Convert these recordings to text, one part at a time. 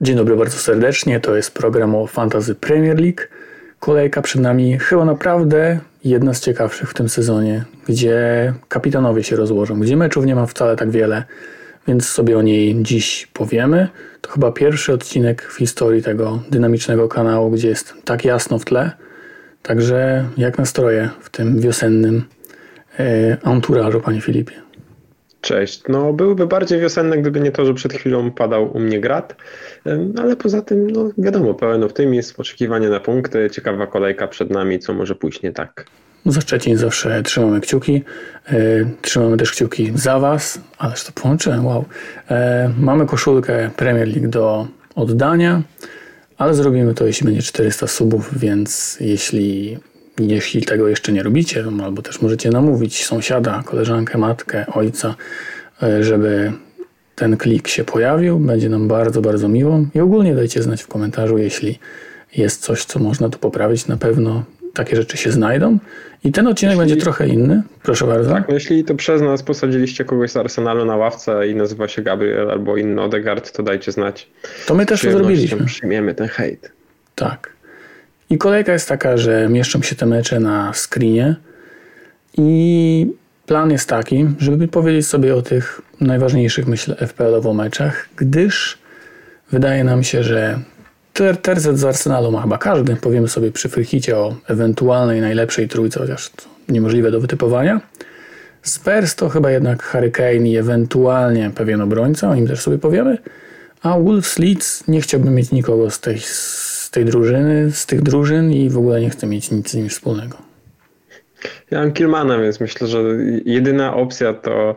Dzień dobry bardzo serdecznie. To jest program o Fantasy Premier League. Kolejka przed nami chyba naprawdę jedna z ciekawszych w tym sezonie, gdzie kapitanowie się rozłożą, gdzie meczów nie ma wcale tak wiele, więc sobie o niej dziś powiemy. To chyba pierwszy odcinek w historii tego dynamicznego kanału, gdzie jest tak jasno w tle. Także jak nastroje w tym wiosennym e, anturażu, panie Filipie? Cześć. No, byłyby bardziej wiosenne, gdyby nie to, że przed chwilą padał u mnie grad, ale poza tym, no wiadomo, pełen optymizm, oczekiwanie na punkty, ciekawa kolejka przed nami, co może pójść nie tak. Za Szczecin zawsze trzymamy kciuki. E, trzymamy też kciuki za Was, ależ to połączyłem, wow. E, mamy koszulkę Premier League do oddania, ale zrobimy to, jeśli będzie 400 subów, więc jeśli jeśli tego jeszcze nie robicie, albo też możecie namówić sąsiada, koleżankę, matkę, ojca, e, żeby ten klik się pojawił. Będzie nam bardzo, bardzo miło. I ogólnie dajcie znać w komentarzu, jeśli jest coś, co można tu poprawić. Na pewno takie rzeczy się znajdą. I ten odcinek jeśli, będzie trochę inny. Proszę bardzo. Tak, no jeśli to przez nas posadziliście kogoś z Arsenalu na ławce i nazywa się Gabriel albo inny Odegaard, to dajcie znać. To my też to zrobiliśmy. Przyjmiemy ten hejt. Tak. I kolejka jest taka, że mieszczą się te mecze na screenie i plan jest taki, żeby powiedzieć sobie o tych najważniejszych, myślę, FPL-owo meczach, gdyż wydaje nam się, że tercet z Arsenalu ma chyba każdy. Powiemy sobie przy Frichicie o ewentualnej najlepszej trójce, chociaż to niemożliwe do wytypowania. Spurs to chyba jednak Harry Kane i ewentualnie pewien obrońca, o nim też sobie powiemy. A Wolves Leeds nie chciałbym mieć nikogo z tej tej drużyny, z tych drużyn i w ogóle nie chcę mieć nic z nimi wspólnego. Ja mam Kilmana, więc myślę, że jedyna opcja to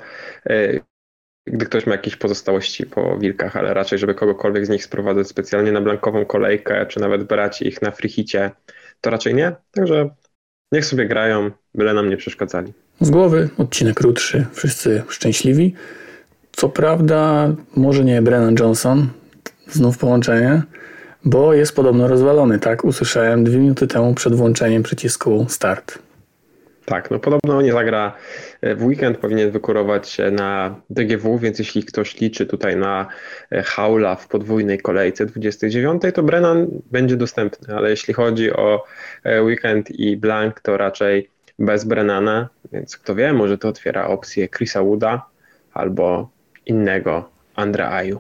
e, gdy ktoś ma jakieś pozostałości po wilkach, ale raczej, żeby kogokolwiek z nich sprowadzać specjalnie na blankową kolejkę, czy nawet brać ich na frichicie, to raczej nie. Także niech sobie grają, byle nam nie przeszkadzali. Z głowy odcinek krótszy, wszyscy szczęśliwi. Co prawda, może nie Brennan Johnson, znów połączenie, bo jest podobno rozwalony, tak? Usłyszałem dwie minuty temu przed włączeniem przycisku start. Tak, no podobno nie zagra e, w weekend, powinien wykurować się na DGW, więc jeśli ktoś liczy tutaj na e, Haula w podwójnej kolejce 29, to Brennan będzie dostępny, ale jeśli chodzi o e, weekend i Blank, to raczej bez Brennana, więc kto wie, może to otwiera opcję Chrisa Wooda albo innego Andrea Aju.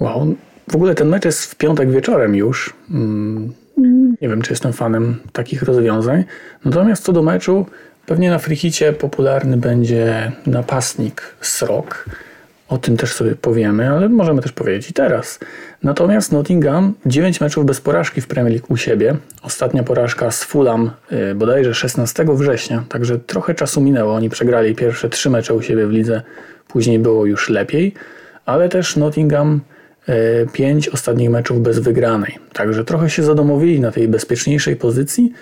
Wow, w ogóle ten mecz jest w piątek wieczorem już. Mm, nie wiem, czy jestem fanem takich rozwiązań. Natomiast co do meczu, pewnie na frichicie popularny będzie napastnik Srok. O tym też sobie powiemy, ale możemy też powiedzieć i teraz. Natomiast Nottingham 9 meczów bez porażki w Premier League u siebie. Ostatnia porażka z Fulham y, bodajże 16 września, także trochę czasu minęło. Oni przegrali pierwsze 3 mecze u siebie w lidze, później było już lepiej, ale też Nottingham pięć ostatnich meczów bez wygranej. Także trochę się zadomowili na tej bezpieczniejszej pozycji,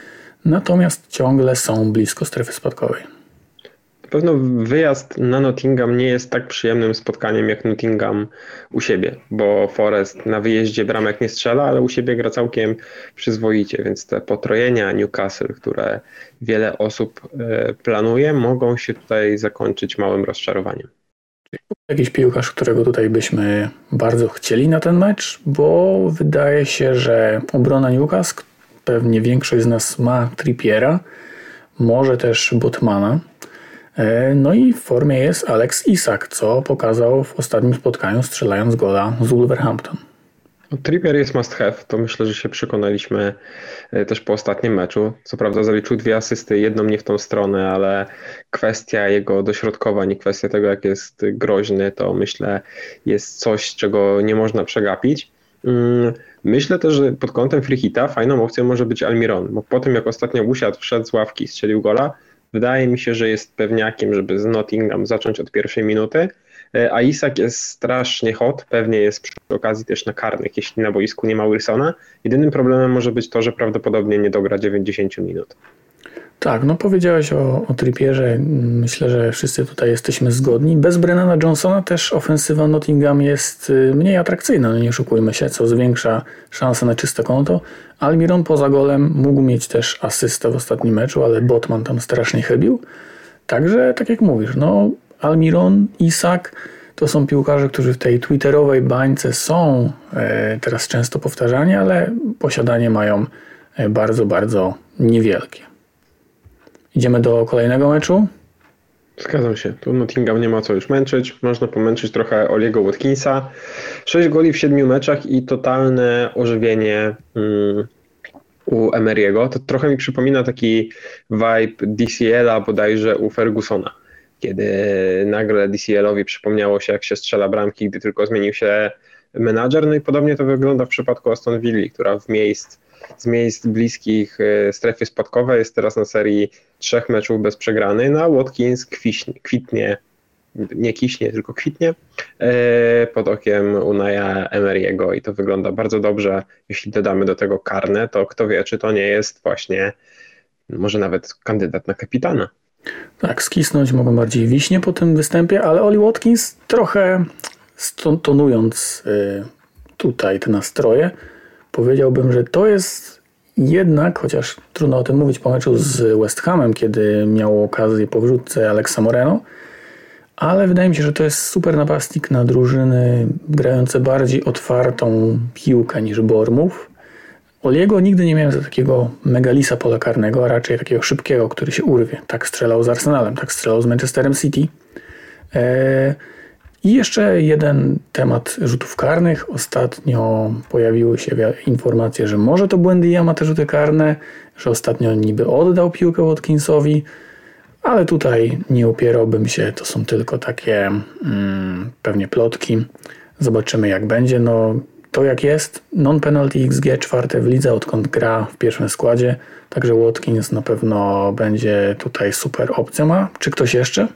natomiast ciągle są blisko strefy spadkowej. Na pewno wyjazd na Nottingham nie jest tak przyjemnym spotkaniem jak Nottingham u siebie, bo Forest na wyjeździe bramek nie strzela, ale u siebie gra całkiem przyzwoicie, więc te potrojenia Newcastle, które wiele osób e, planuje, mogą się tutaj zakończyć małym rozczarowaniem. Jakiś piłkarz, którego tutaj byśmy bardzo chcieli na ten mecz, bo wydaje się, że obrona Newcastle, pewnie większość z nas ma Trippiera, może też Botmana. E, no i w formie jest Alex Isak, co pokazał w ostatnim spotkaniu strzelając gola z Wolverhampton. No, Trippier jest must have, to myślę, że się przekonaliśmy e, też po ostatnim meczu. Co prawda zaliczył dwie asysty, jedną nie w tą stronę, ale kwestia jego dośrodkowań i kwestia tego, jak jest groźny, to myślę jest coś, czego nie można przegapić. Mm, myślę też, że pod kątem Frichita fajną opcją może być Almiron, bo po tym jak ostatnio usiadł, wszedł z ławki, strzelił gola, wydaje mi się, że jest pewniakiem, żeby z Nottingham zacząć od pierwszej minuty a Isak jest strasznie hot, pewnie jest przy okazji też na karnych, jeśli na boisku nie ma Wilsona. Jedynym problemem może być to, że prawdopodobnie nie dogra 90 minut. Tak, no powiedziałeś o, o Trippierze. Myślę, że wszyscy tutaj jesteśmy zgodni. Bez Brennana Johnsona też ofensywa Nottingham jest y, mniej atrakcyjna, no nie oszukujmy się, co zwiększa szanse na czyste konto. Almiron poza golem mógł mieć też asystę w ostatnim meczu, ale Botman tam strasznie chybił. Także, tak jak mówisz, no Almiron, Isak, To są piłkarze, którzy w tej twitterowej bańce są e, teraz często powtarzani, ale posiadanie mają e, bardzo, bardzo niewielkie. Idziemy do kolejnego meczu. Zgadzam się. Tu Nottingham nie ma co już męczyć. Można pomęczyć trochę Oliego Watkinsa. 6 goli w 7 meczach i totalne ożywienie mm, u Emery'ego. To trochę mi przypomina taki vibe DCL-a bodajże u Fergusona, kiedy nagle DCL-owi przypomniało się, jak się strzela bramki, gdy tylko zmienił się menadżer. No i podobnie to wygląda w przypadku Aston Villa, która w miejsc, z miejsc bliskich e, strefy spadkowej jest teraz na serii trzech meczów bez przegranej, no Watkins kwiśnie, kwitnie, nie kiśnie, tylko kwitnie e, pod okiem Unaya Emery'ego i to wygląda bardzo dobrze. Jeśli dodamy do tego karne, to kto wie, czy to nie jest właśnie może nawet kandydat na kapitana. Tak, skisnąć mogą bardziej wiśnie po tym występie, ale Oli Watkins trochę tonując y, tutaj te nastroje, powiedziałbym, że to jest jednak, chociaż trudno o tym mówić po meczu z West Hamem, kiedy miał okazję po wrzutce Alexa Moreno, ale wydaje mi się, że to jest super napastnik na drużyny grające bardziej otwartą piłkę niż Bormów. Oliego nigdy nie miałem za takiego megalisa pola karnego, a raczej takiego szybkiego, który się urwie. Tak strzelał z Arsenalem, tak strzelał z Manchesterem City. Eee, i jeszcze jeden temat rzutów karnych. Ostatnio pojawiły się informacje, że może to Buendia ma te rzuty karne, że ostatnio niby oddał piłkę Watkinsowi, ale tutaj nie upierałbym się, to są tylko takie mm, pewnie plotki. Zobaczymy jak będzie. No, to jak jest, non-penalty XG czwarte w lidze, odkąd gra w pierwszym składzie, także Watkins na pewno będzie tutaj super opcją. A czy ktoś jeszcze?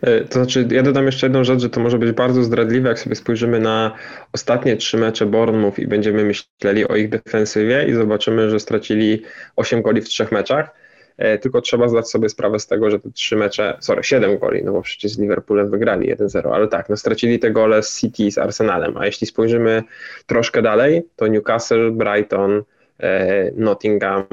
E, to znaczy, ja dodam jeszcze jedną rzecz, że to może być bardzo zdradliwe, jak sobie spojrzymy na ostatnie trzy mecze Bournemouth i będziemy myśleli o ich defensywie i zobaczymy, że stracili 8 goli w trzech meczach. E, tylko trzeba zdać sobie sprawę z tego, że te trzy mecze, sorry, 7 goli, no bo przecież z Liverpoolem wygrali 1-0, ale tak, no stracili te gole z City, z Arsenalem, a jeśli spojrzymy troszkę dalej, to Newcastle, Brighton, e, Nottingham,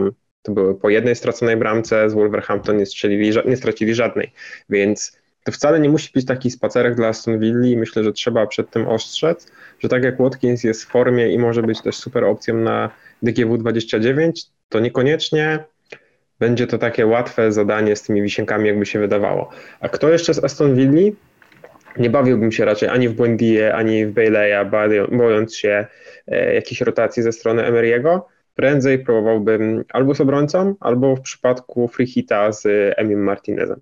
to były po jednej straconej bramce, z Wolverhampton nie, strzelili, nie stracili żadnej, więc to wcale nie musi być taki spacerek dla Aston Villa i myślę, że trzeba przed tym ostrzec, że tak jak Watkins jest w formie i może być też super opcją na DGW 29, to niekoniecznie będzie to takie łatwe zadanie z tymi wisienkami, jakby się wydawało. A kto jeszcze z Aston Villa? Nie bawiłbym się raczej ani w Błędie, ani w Bayleya, bojąc się e, jakiejś rotacji ze strony Emery'ego. Prędzej próbowałbym albo z obrońcą, albo w przypadku free hita z Emim Martinezem.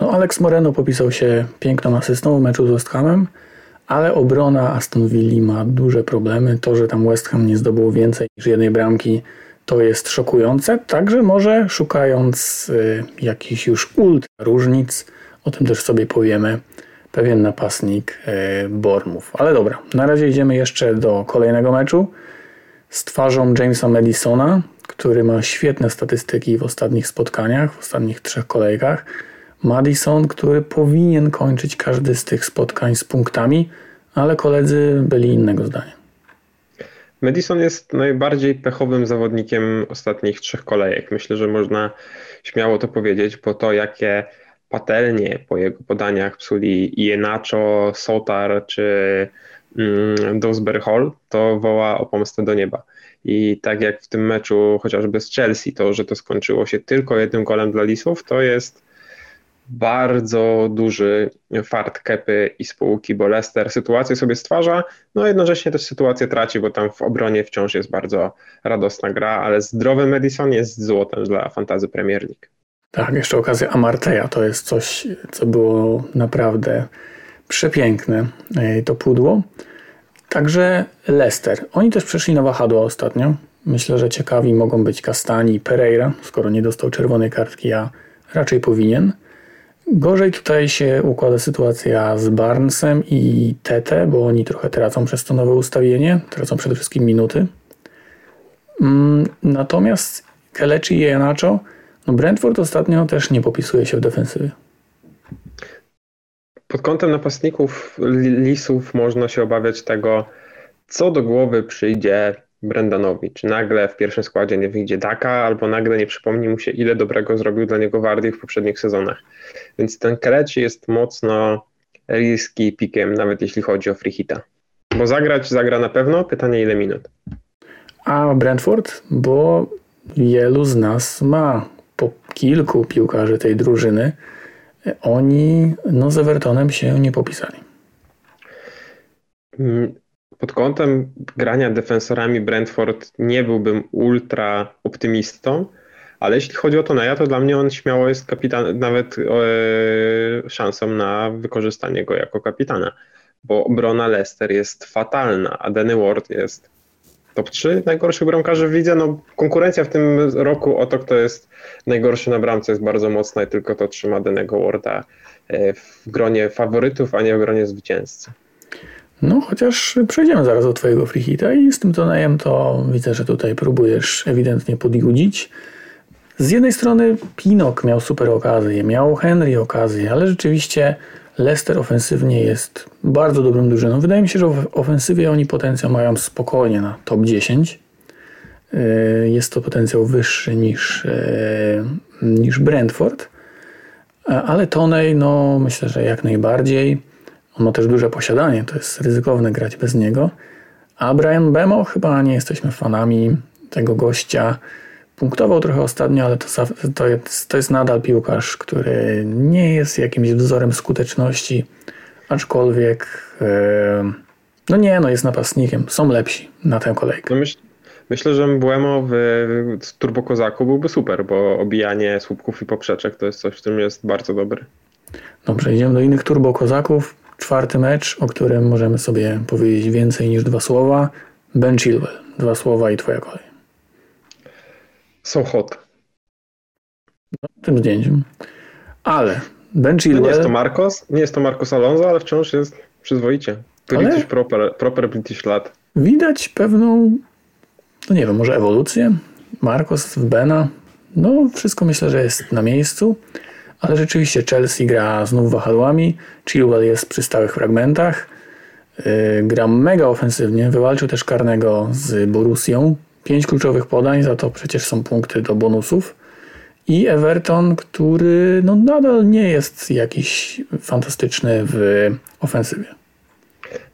No, Alex Moreno popisał się piękną asystą w meczu z West Hamem, ale obrona Aston Villa ma duże problemy. To, że tam West Ham nie zdobył więcej niż jednej bramki, to jest szokujące. Także może szukając y, jakichś już ultra różnic, o tym też sobie powiemy, pewien napastnik y, Bormów. Ale dobra, na razie idziemy jeszcze do kolejnego meczu z twarzą Jamesa Madisona, który ma świetne statystyki w ostatnich spotkaniach, w ostatnich trzech kolejkach. Madison, który powinien kończyć każdy z tych spotkań z punktami, ale koledzy byli innego zdania. Madison jest najbardziej pechowym zawodnikiem ostatnich trzech kolejek. Myślę, że można śmiało to powiedzieć, bo to jakie patelnie po jego podaniach psuli Ienacho, Sotar czy mm, Dosberry Hall, to woła o pomstę do nieba. I tak jak w tym meczu chociażby z Chelsea, to, że to skończyło się tylko jednym golem dla Lisów, to jest bardzo duży fart Kepy i spółki, bo Leicester sytuację sobie stwarza, no jednocześnie też sytuację traci, bo tam w obronie wciąż jest bardzo radosna gra, ale zdrowy Madison jest złotem dla fantazy Premier League. Tak, jeszcze okazja Amarteja to jest coś, co było naprawdę przepiękne, e, to pudło. Także Leicester. Oni też przeszli na wahadło ostatnio. Myślę, że ciekawi mogą być Castani i Pereira, skoro nie dostał czerwonej kartki, a raczej powinien. Gorzej tutaj się układa sytuacja z Barnesem i Tete, bo oni trochę tracą przez to nowe ustawienie, tracą przede wszystkim minuty. Mm, natomiast Kelechi i Janacho, no Brentford ostatnio też nie popisuje się w defensywie. Pod kątem napastników Lisów można się obawiać tego, co do głowy przyjdzie Brendanowi. Czy nagle w pierwszym składzie nie wyjdzie Daka, albo nagle nie przypomni mu się, ile dobrego zrobił dla niego Wardy w poprzednich sezonach. Więc ten Keleci jest mocno risky pikiem, nawet jeśli chodzi o free hita. Bo zagrać zagra na pewno, pytanie ile minut. A Brentford, bo wielu z nas ma po kilku piłkarzy tej drużyny, oni no, z Evertonem się nie popisali. Pod kątem grania defensorami Brentford nie byłbym ultra optymistą, ale jeśli chodzi o Toneja, to dla mnie on śmiało jest kapitan, nawet e, szansą na wykorzystanie go jako kapitana, bo obrona Leicester jest fatalna, a Danny Ward jest top 3 najgorszych bramkarzy w lidze. No, konkurencja w tym roku o to, kto jest najgorszy na bramce jest bardzo mocna i tylko to trzyma Danego Warda e, w gronie faworytów, a nie w gronie zwycięzcy. No, chociaż przejdziemy zaraz do Twojego freehita i z tym Tonejem to widzę, że tutaj próbujesz ewidentnie podjudzić. Z jednej strony Pinok miał super okazję, miał Henry okazję, ale rzeczywiście Leicester ofensywnie jest bardzo dobrą drużyną. Wydaje mi się, że w ofensywie oni potencjał mają spokojnie na top 10. E, jest to potencjał wyższy niż, e, niż Brentford, e, ale Tonej, no myślę, że jak najbardziej. On ma też duże posiadanie, to jest ryzykowne grać bez niego. A Brian Bemo chyba nie jesteśmy fanami tego gościa. Punktował trochę ostatnio, ale to, to, jest, to jest nadal piłkarz, który nie jest jakimś wzorem skuteczności, aczkolwiek e, no nie, no jest napastnikiem. Są lepsi na tę kolejkę. No myśl, myślę, że Mbuemo w, w Turbo Kozaku byłby super, bo obijanie słupków i poprzeczek to jest coś, w czym jest bardzo dobry. Dobrze, idziemy do innych Turbo Kozaków. Czwarty mecz, o którym możemy sobie powiedzieć więcej niż dwa słowa. Ben Chilwell. Dwa słowa i twoja kolej. Są hot. No, tym zdjęciem. Ale Ben Chilwell... Nie jest to Marcos, nie jest to Marcos Alonso, ale wciąż jest przyzwoicie. British ale... proper, proper British lat. Widać pewną, no nie wiem, może ewolucję. Marcos w Bena. No wszystko myślę, że jest na miejscu. Ale rzeczywiście Chelsea gra znów wahadłami. Chilwell jest przy stałych fragmentach. Yy, gra mega ofensywnie. Wywalczył też karnego z Borussią. Pięć kluczowych podań, za to przecież są punkty do bonusów. I Everton, który no nadal nie jest jakiś fantastyczny w ofensywie.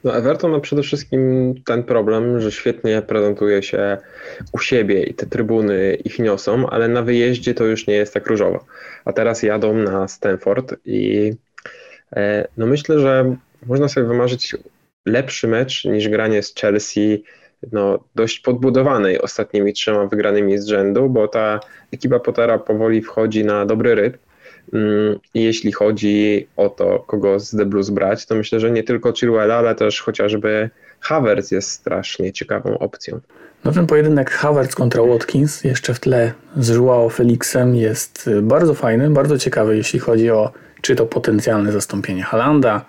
No Everton ma przede wszystkim ten problem, że świetnie prezentuje się u siebie i te trybuny ich niosą, ale na wyjeździe to już nie jest tak różowo. A teraz jadą na Stanford i e, no myślę, że można sobie wymarzyć lepszy mecz niż granie z Chelsea no, dość podbudowanej ostatnimi trzema wygranymi z rzędu, bo ta ekipa Pottera powoli wchodzi na dobry rytm. Mm, jeśli chodzi o to, kogo z The Blues brać, to myślę, że nie tylko Chilwella, ale też chociażby Havertz jest strasznie ciekawą opcją. No ten pojedynek Havertz kontra Watkins jeszcze w tle z Joao Felixem jest y, bardzo fajny, bardzo ciekawy, jeśli chodzi o czy to potencjalne zastąpienie Halanda,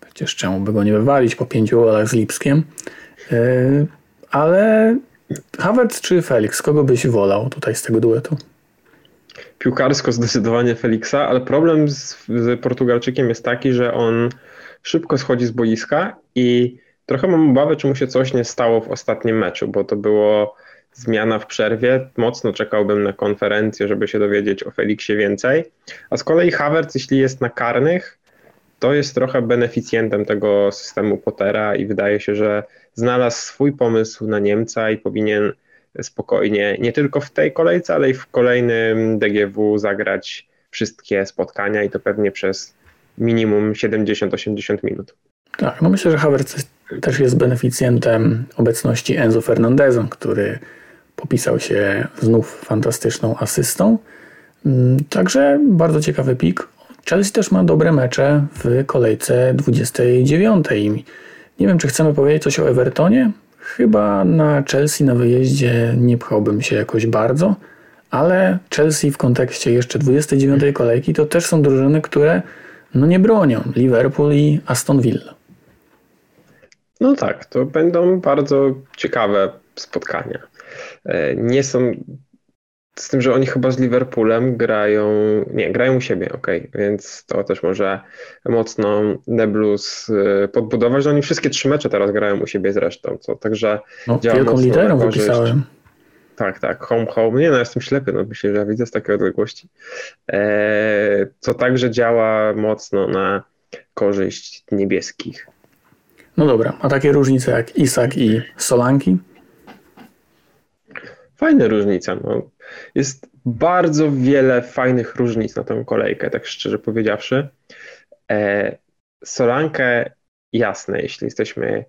przecież czemu by go nie wywalić po pięciu golach z Lipskiem, y, ale Havertz czy Felix, kogo byś wolał tutaj z tego duetu? Piłkarsko zdecydowanie Felixa, ale problem z, z Portugalczykiem jest taki, że on szybko schodzi z boiska i trochę mam obawę, czy mu się coś nie stało w ostatnim meczu, bo to było zmiana w przerwie. Mocno czekałbym na konferencję, żeby się dowiedzieć o Felixie więcej. A z kolei Havertz, jeśli jest na karnych, to jest trochę beneficjentem tego systemu Pottera i wydaje się, że znalazł swój pomysł na Niemca i powinien spokojnie nie tylko w tej kolejce, ale i w kolejnym DGW zagrać wszystkie spotkania i to pewnie przez minimum 70-80 minut. Tak, no myślę, że Havertz też jest beneficjentem obecności Enzo Fernandeza, który popisał się znów fantastyczną asystą. Mm, także bardzo ciekawy pik. Chelsea też ma dobre mecze w kolejce 29. Nie wiem, czy chcemy powiedzieć coś o Evertonie. Chyba na Chelsea na wyjeździe nie pchałbym się jakoś bardzo, ale Chelsea w kontekście jeszcze 29 kolejki to też są drużyny, które no nie bronią. Liverpool i Aston Villa. No tak, to będą bardzo ciekawe spotkania. E, nie są z tym, że oni chyba z Liverpoolem grają, nie, grają u siebie, ok, więc to też może mocno The Blues y, podbudować. Oni wszystkie trzy mecze teraz grają u siebie zresztą, co także no, działa wielką literą wypisałem. Tak, tak, home, home. Nie no, jestem ślepy, no myślę, że ja widzę z takiej odległości. E, co także działa mocno na korzyść niebieskich. No dobra, a takie różnice jak Isak i Solanki? Fajne różnice. No. Jest bardzo wiele fajnych różnic na tę kolejkę, tak szczerze powiedziawszy. E, Solankę jasne, jeśli jesteśmy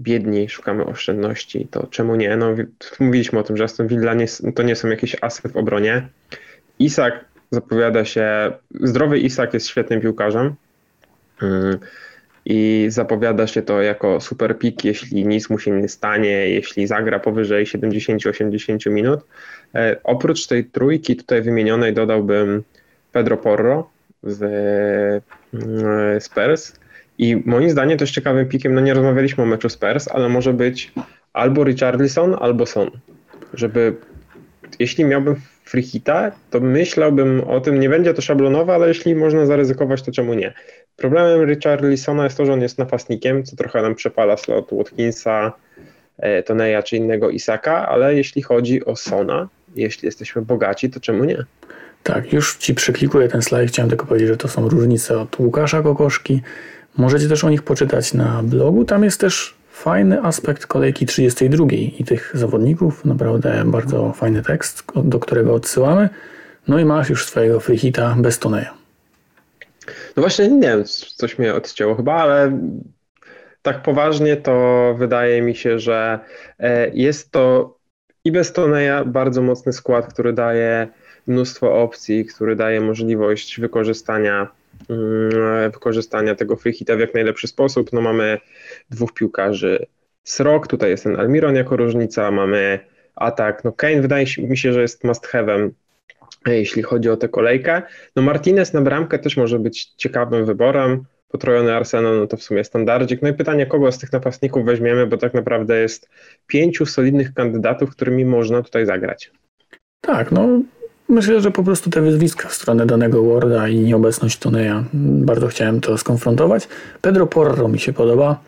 biedni, szukamy oszczędności, to czemu nie? No, mówiliśmy o tym, że Aston Villa nie, to nie są jakieś asy w obronie. Isak zapowiada się, zdrowy Isak jest świetnym piłkarzem mm, i zapowiada się to jako super pik, jeśli nic mu się nie stanie, jeśli zagra powyżej 70-80 minut. E, oprócz tej trójki tutaj wymienionej dodałbym Pedro Porro z mm, Spurs, i moim zdaniem też ciekawym pikiem, no nie rozmawialiśmy o meczu Spurs, ale może być albo Richarlison, albo Son. Żeby, jeśli miałbym free hita, to myślałbym o tym, nie będzie to szablonowe, ale jeśli można zaryzykować, to czemu nie? Problemem Richarlisona jest to, że on jest napastnikiem, co trochę nam przepala slot Watkinsa, e, Toneja czy innego Isaka, ale jeśli chodzi o Sona, jeśli jesteśmy bogaci, to czemu nie? Tak, już Ci przyklikuję ten slajd. Chciałem tylko powiedzieć, że to są różnice od Łukasza Kokoszki, Możecie też o nich poczytać na blogu. Tam jest też fajny aspekt kolejki 32 i tych zawodników. Naprawdę bardzo fajny tekst, do którego odsyłamy. No i masz już swojego freehita bez Toneja. No właśnie, nie wiem, coś mnie odcięło chyba, ale tak poważnie to wydaje mi się, że e, jest to i bez Toneja bardzo mocny skład, który daje mnóstwo opcji, który daje możliwość wykorzystania wykorzystania tego free hita w jak najlepszy sposób. No mamy dwóch piłkarzy Srok, tutaj jest ten Almiron jako różnica, mamy atak, no Kane wydaje mi się, że jest must have'em jeśli chodzi o tę kolejkę. No Martinez na bramkę też może być ciekawym wyborem, potrojony Arsenal, no to w sumie standardzik. No i pytanie, kogo z tych napastników weźmiemy, bo tak naprawdę jest pięciu solidnych kandydatów, którymi można tutaj zagrać. Tak, no Myślę, że po prostu te wyzwiska w stronę danego Worda i nieobecność Toneja, bardzo chciałem to skonfrontować. Pedro Porro mi się podoba.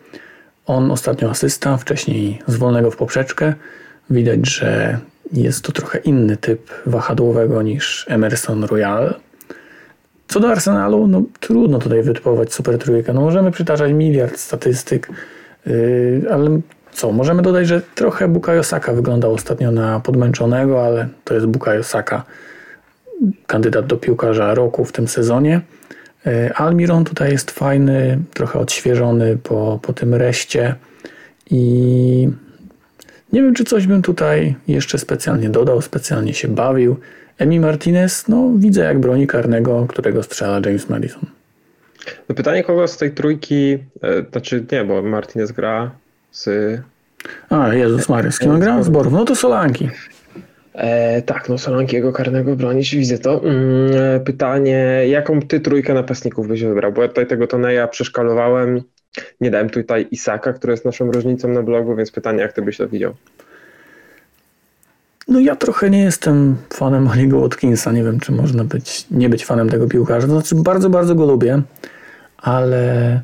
On ostatnio asysta, wcześniej z wolnego w poprzeczkę. Widać, że jest to trochę inny typ wahadłowego niż Emerson Royal. Co do Arsenalu, no trudno tutaj wytypować super trójkę. No możemy przytaczać miliard statystyk, yy, ale co, możemy dodać, że trochę Bukayo Saka wyglądał ostatnio na podmęczonego, ale to jest Bukayo Saka, kandydat do piłkarza roku w tym sezonie. E, Almiron tutaj jest fajny, trochę odświeżony po, po tym reście i nie wiem, czy coś bym tutaj jeszcze specjalnie dodał, specjalnie się bawił. Emi Martinez, no widzę jak broni karnego, którego strzela James Madison. No pytanie, kogo z tej trójki, e, znaczy nie, bo Martinez gra z... A, Jezus Maria, z kim on gra? Z Borów. No to Solanki. E, tak, no Solankiego karnego bronić, widzę to. Mm, e, pytanie, jaką ty trójkę napastników byś wybrał? Bo ja tutaj tego Toneja przeszkalowałem, nie dałem tutaj Isaka, który jest naszą różnicą na blogu, więc pytanie, jak ty byś to widział? No ja trochę nie jestem fanem Oliego Watkinsa, nie wiem, czy można być, nie być fanem tego piłkarza. Znaczy bardzo, bardzo go lubię, ale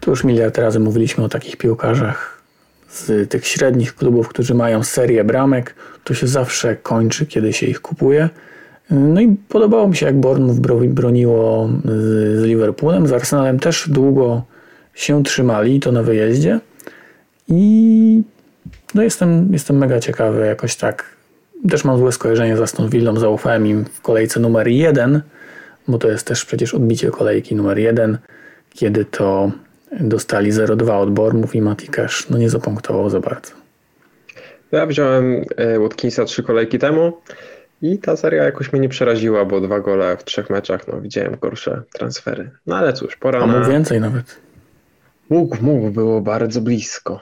tu już miliard razy mówiliśmy o takich piłkarzach z tych średnich klubów, którzy mają serię bramek, to się zawsze kończy, kiedy się ich kupuje. No i podobało mi się, jak Bournemouth broniło z Liverpoolem. Z Arsenalem też długo się trzymali, to na wyjeździe. I no jestem, jestem mega ciekawy, jakoś tak. Też mam złe skojarzenie z Aston Villą, zaufałem im w kolejce numer jeden, bo to jest też przecież odbicie kolejki numer jeden, kiedy to dostali 0-2 od Bormów i Mati Cash no nie zapunktował za bardzo. Ja wziąłem e, Watkinsa trzy kolejki temu i ta seria jakoś mnie nie przeraziła, bo dwa gole w trzech meczach, no widziałem gorsze transfery. No ale cóż, pora A na... mógł więcej nawet. Mógł, mógł, było bardzo blisko.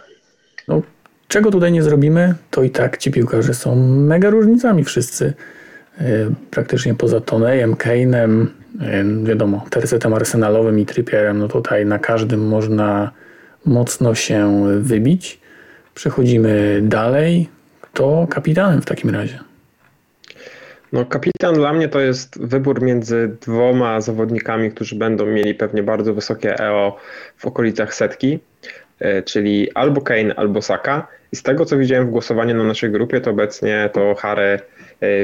No, czego tutaj nie zrobimy, to i tak ci piłkarze są mega różnicami wszyscy. E, praktycznie poza Tonejem, Kane'em, wiadomo, tercetem arsenalowym i Trippierem, no tutaj na każdym można mocno się wybić. Przechodzimy dalej. Kto kapitanem w takim razie? No, kapitan dla mnie to jest wybór między dwoma zawodnikami, którzy będą mieli pewnie bardzo wysokie EO w okolicach setki, e, czyli albo Kane, albo Saka. I z tego, co widziałem w głosowaniu na naszej grupie, to obecnie to Harry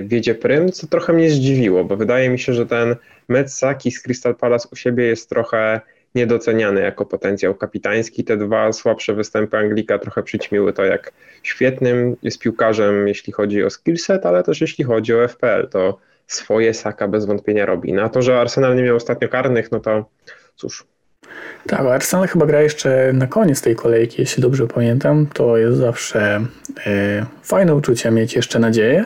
wiedzie prym, co trochę mnie zdziwiło, bo wydaje mi się, że ten mecz Saki z Crystal Palace u siebie jest trochę niedoceniany jako potencjał kapitański. Te dwa słabsze występy Anglika trochę przyćmiły to, jak świetnym jest piłkarzem, jeśli chodzi o skillset, ale też jeśli chodzi o FPL. To swoje Saka bez wątpienia robi. Na to, że Arsenal nie miał ostatnio karnych, no to cóż. Tak, Arsenal chyba gra jeszcze na koniec tej kolejki, jeśli dobrze pamiętam. To jest zawsze e, fajne uczucie mieć jeszcze nadzieję.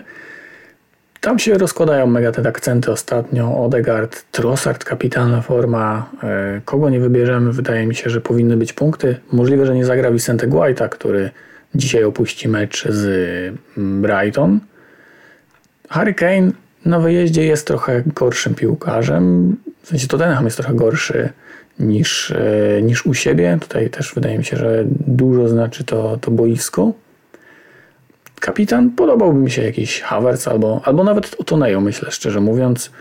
Tam się rozkładają mega te akcenty ostatnio. Odegaard, Trossard, kapitalna forma. E, kogo nie wybierzemy, wydaje mi się, że powinny być punkty. Możliwe, że nie zagra Vicente Guaita, który dzisiaj opuści mecz z mm, Brighton. Harry Kane na wyjeździe jest trochę gorszym piłkarzem. W sensie Tottenham jest trochę gorszy niż, e, niż u siebie. Tutaj też wydaje mi się, że dużo znaczy to, to boisko. Kapitan podobałby mi się jakiś Havertz albo, albo nawet Otonejo, myślę szczerze mówiąc,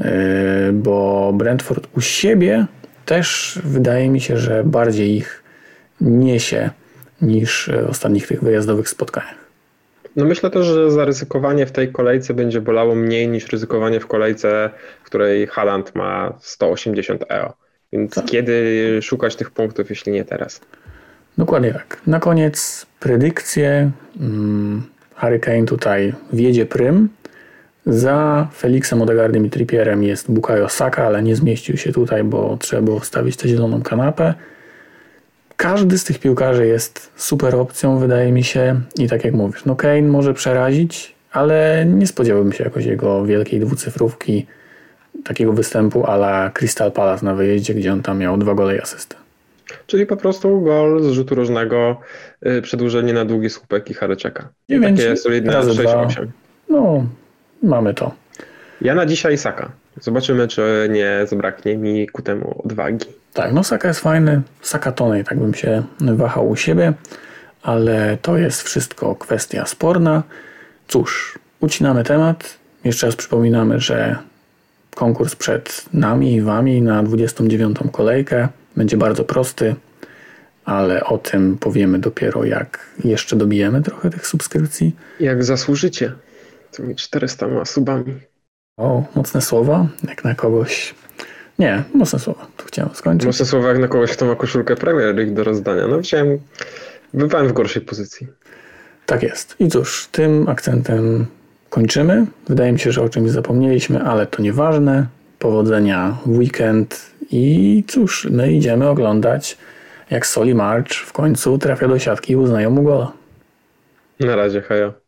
e, bo Brentford u siebie też wydaje mi się, że bardziej ich niesie niż w ostatnich tych wyjazdowych spotkaniach. No myślę też, że zaryzykowanie w tej kolejce będzie bolało mniej niż ryzykowanie w kolejce, w której Haland ma 180 euro. Więc tak. kiedy szukać tych punktów, jeśli nie teraz? Dokładnie tak. Na koniec predykcje. Mm, Harry Kane tutaj wiedzie prym. Za Felixem Odegaardem i Trippierem jest Bukayo Saka, ale nie zmieścił się tutaj, bo trzeba było wstawić tę zieloną kanapę. Każdy z tych piłkarzy jest super opcją, wydaje mi się. I tak jak mówisz, no Kane może przerazić, ale nie spodziewałbym się jakoś jego wielkiej dwucyfrówki, takiego występu ala Crystal Palace na wyjeździe, gdzie on tam miał dwa gole i asystę. Czyli po prostu gol z rzutu różnego, yy, przedłużenie na długi słupek i Hareczeka. 9, Takie solidne 6-8. No, mamy to. Ja na dzisiaj Saka. Zobaczymy, czy nie zabraknie mi ku temu odwagi. Tak, no Saka jest fajny. Saka Tonej, tak bym się wahał u siebie, ale to jest wszystko kwestia sporna. Cóż, ucinamy temat. Jeszcze raz przypominamy, że konkurs przed nami i wami na 29. kolejkę będzie bardzo prosty, ale o tym powiemy dopiero jak jeszcze dobijemy trochę tych subskrypcji. Jak zasłużycie tymi 400 subami. O, mocne słowa, jak na kogoś. Nie, mocne słowa, tu chciałem skończyć. Mocne słowa jak na kogoś, kto ma koszulkę Premier League do rozdania. No chciałem, bywałem w gorszej pozycji. Tak jest. I cóż, tym akcentem kończymy. Wydaje mi się, że o czymś zapomnieliśmy, ale to nieważne. Powodzenia w weekend i cóż, my idziemy oglądać jak Soli March w końcu trafia do siatki i uznają mu gola. Na razie, hejo.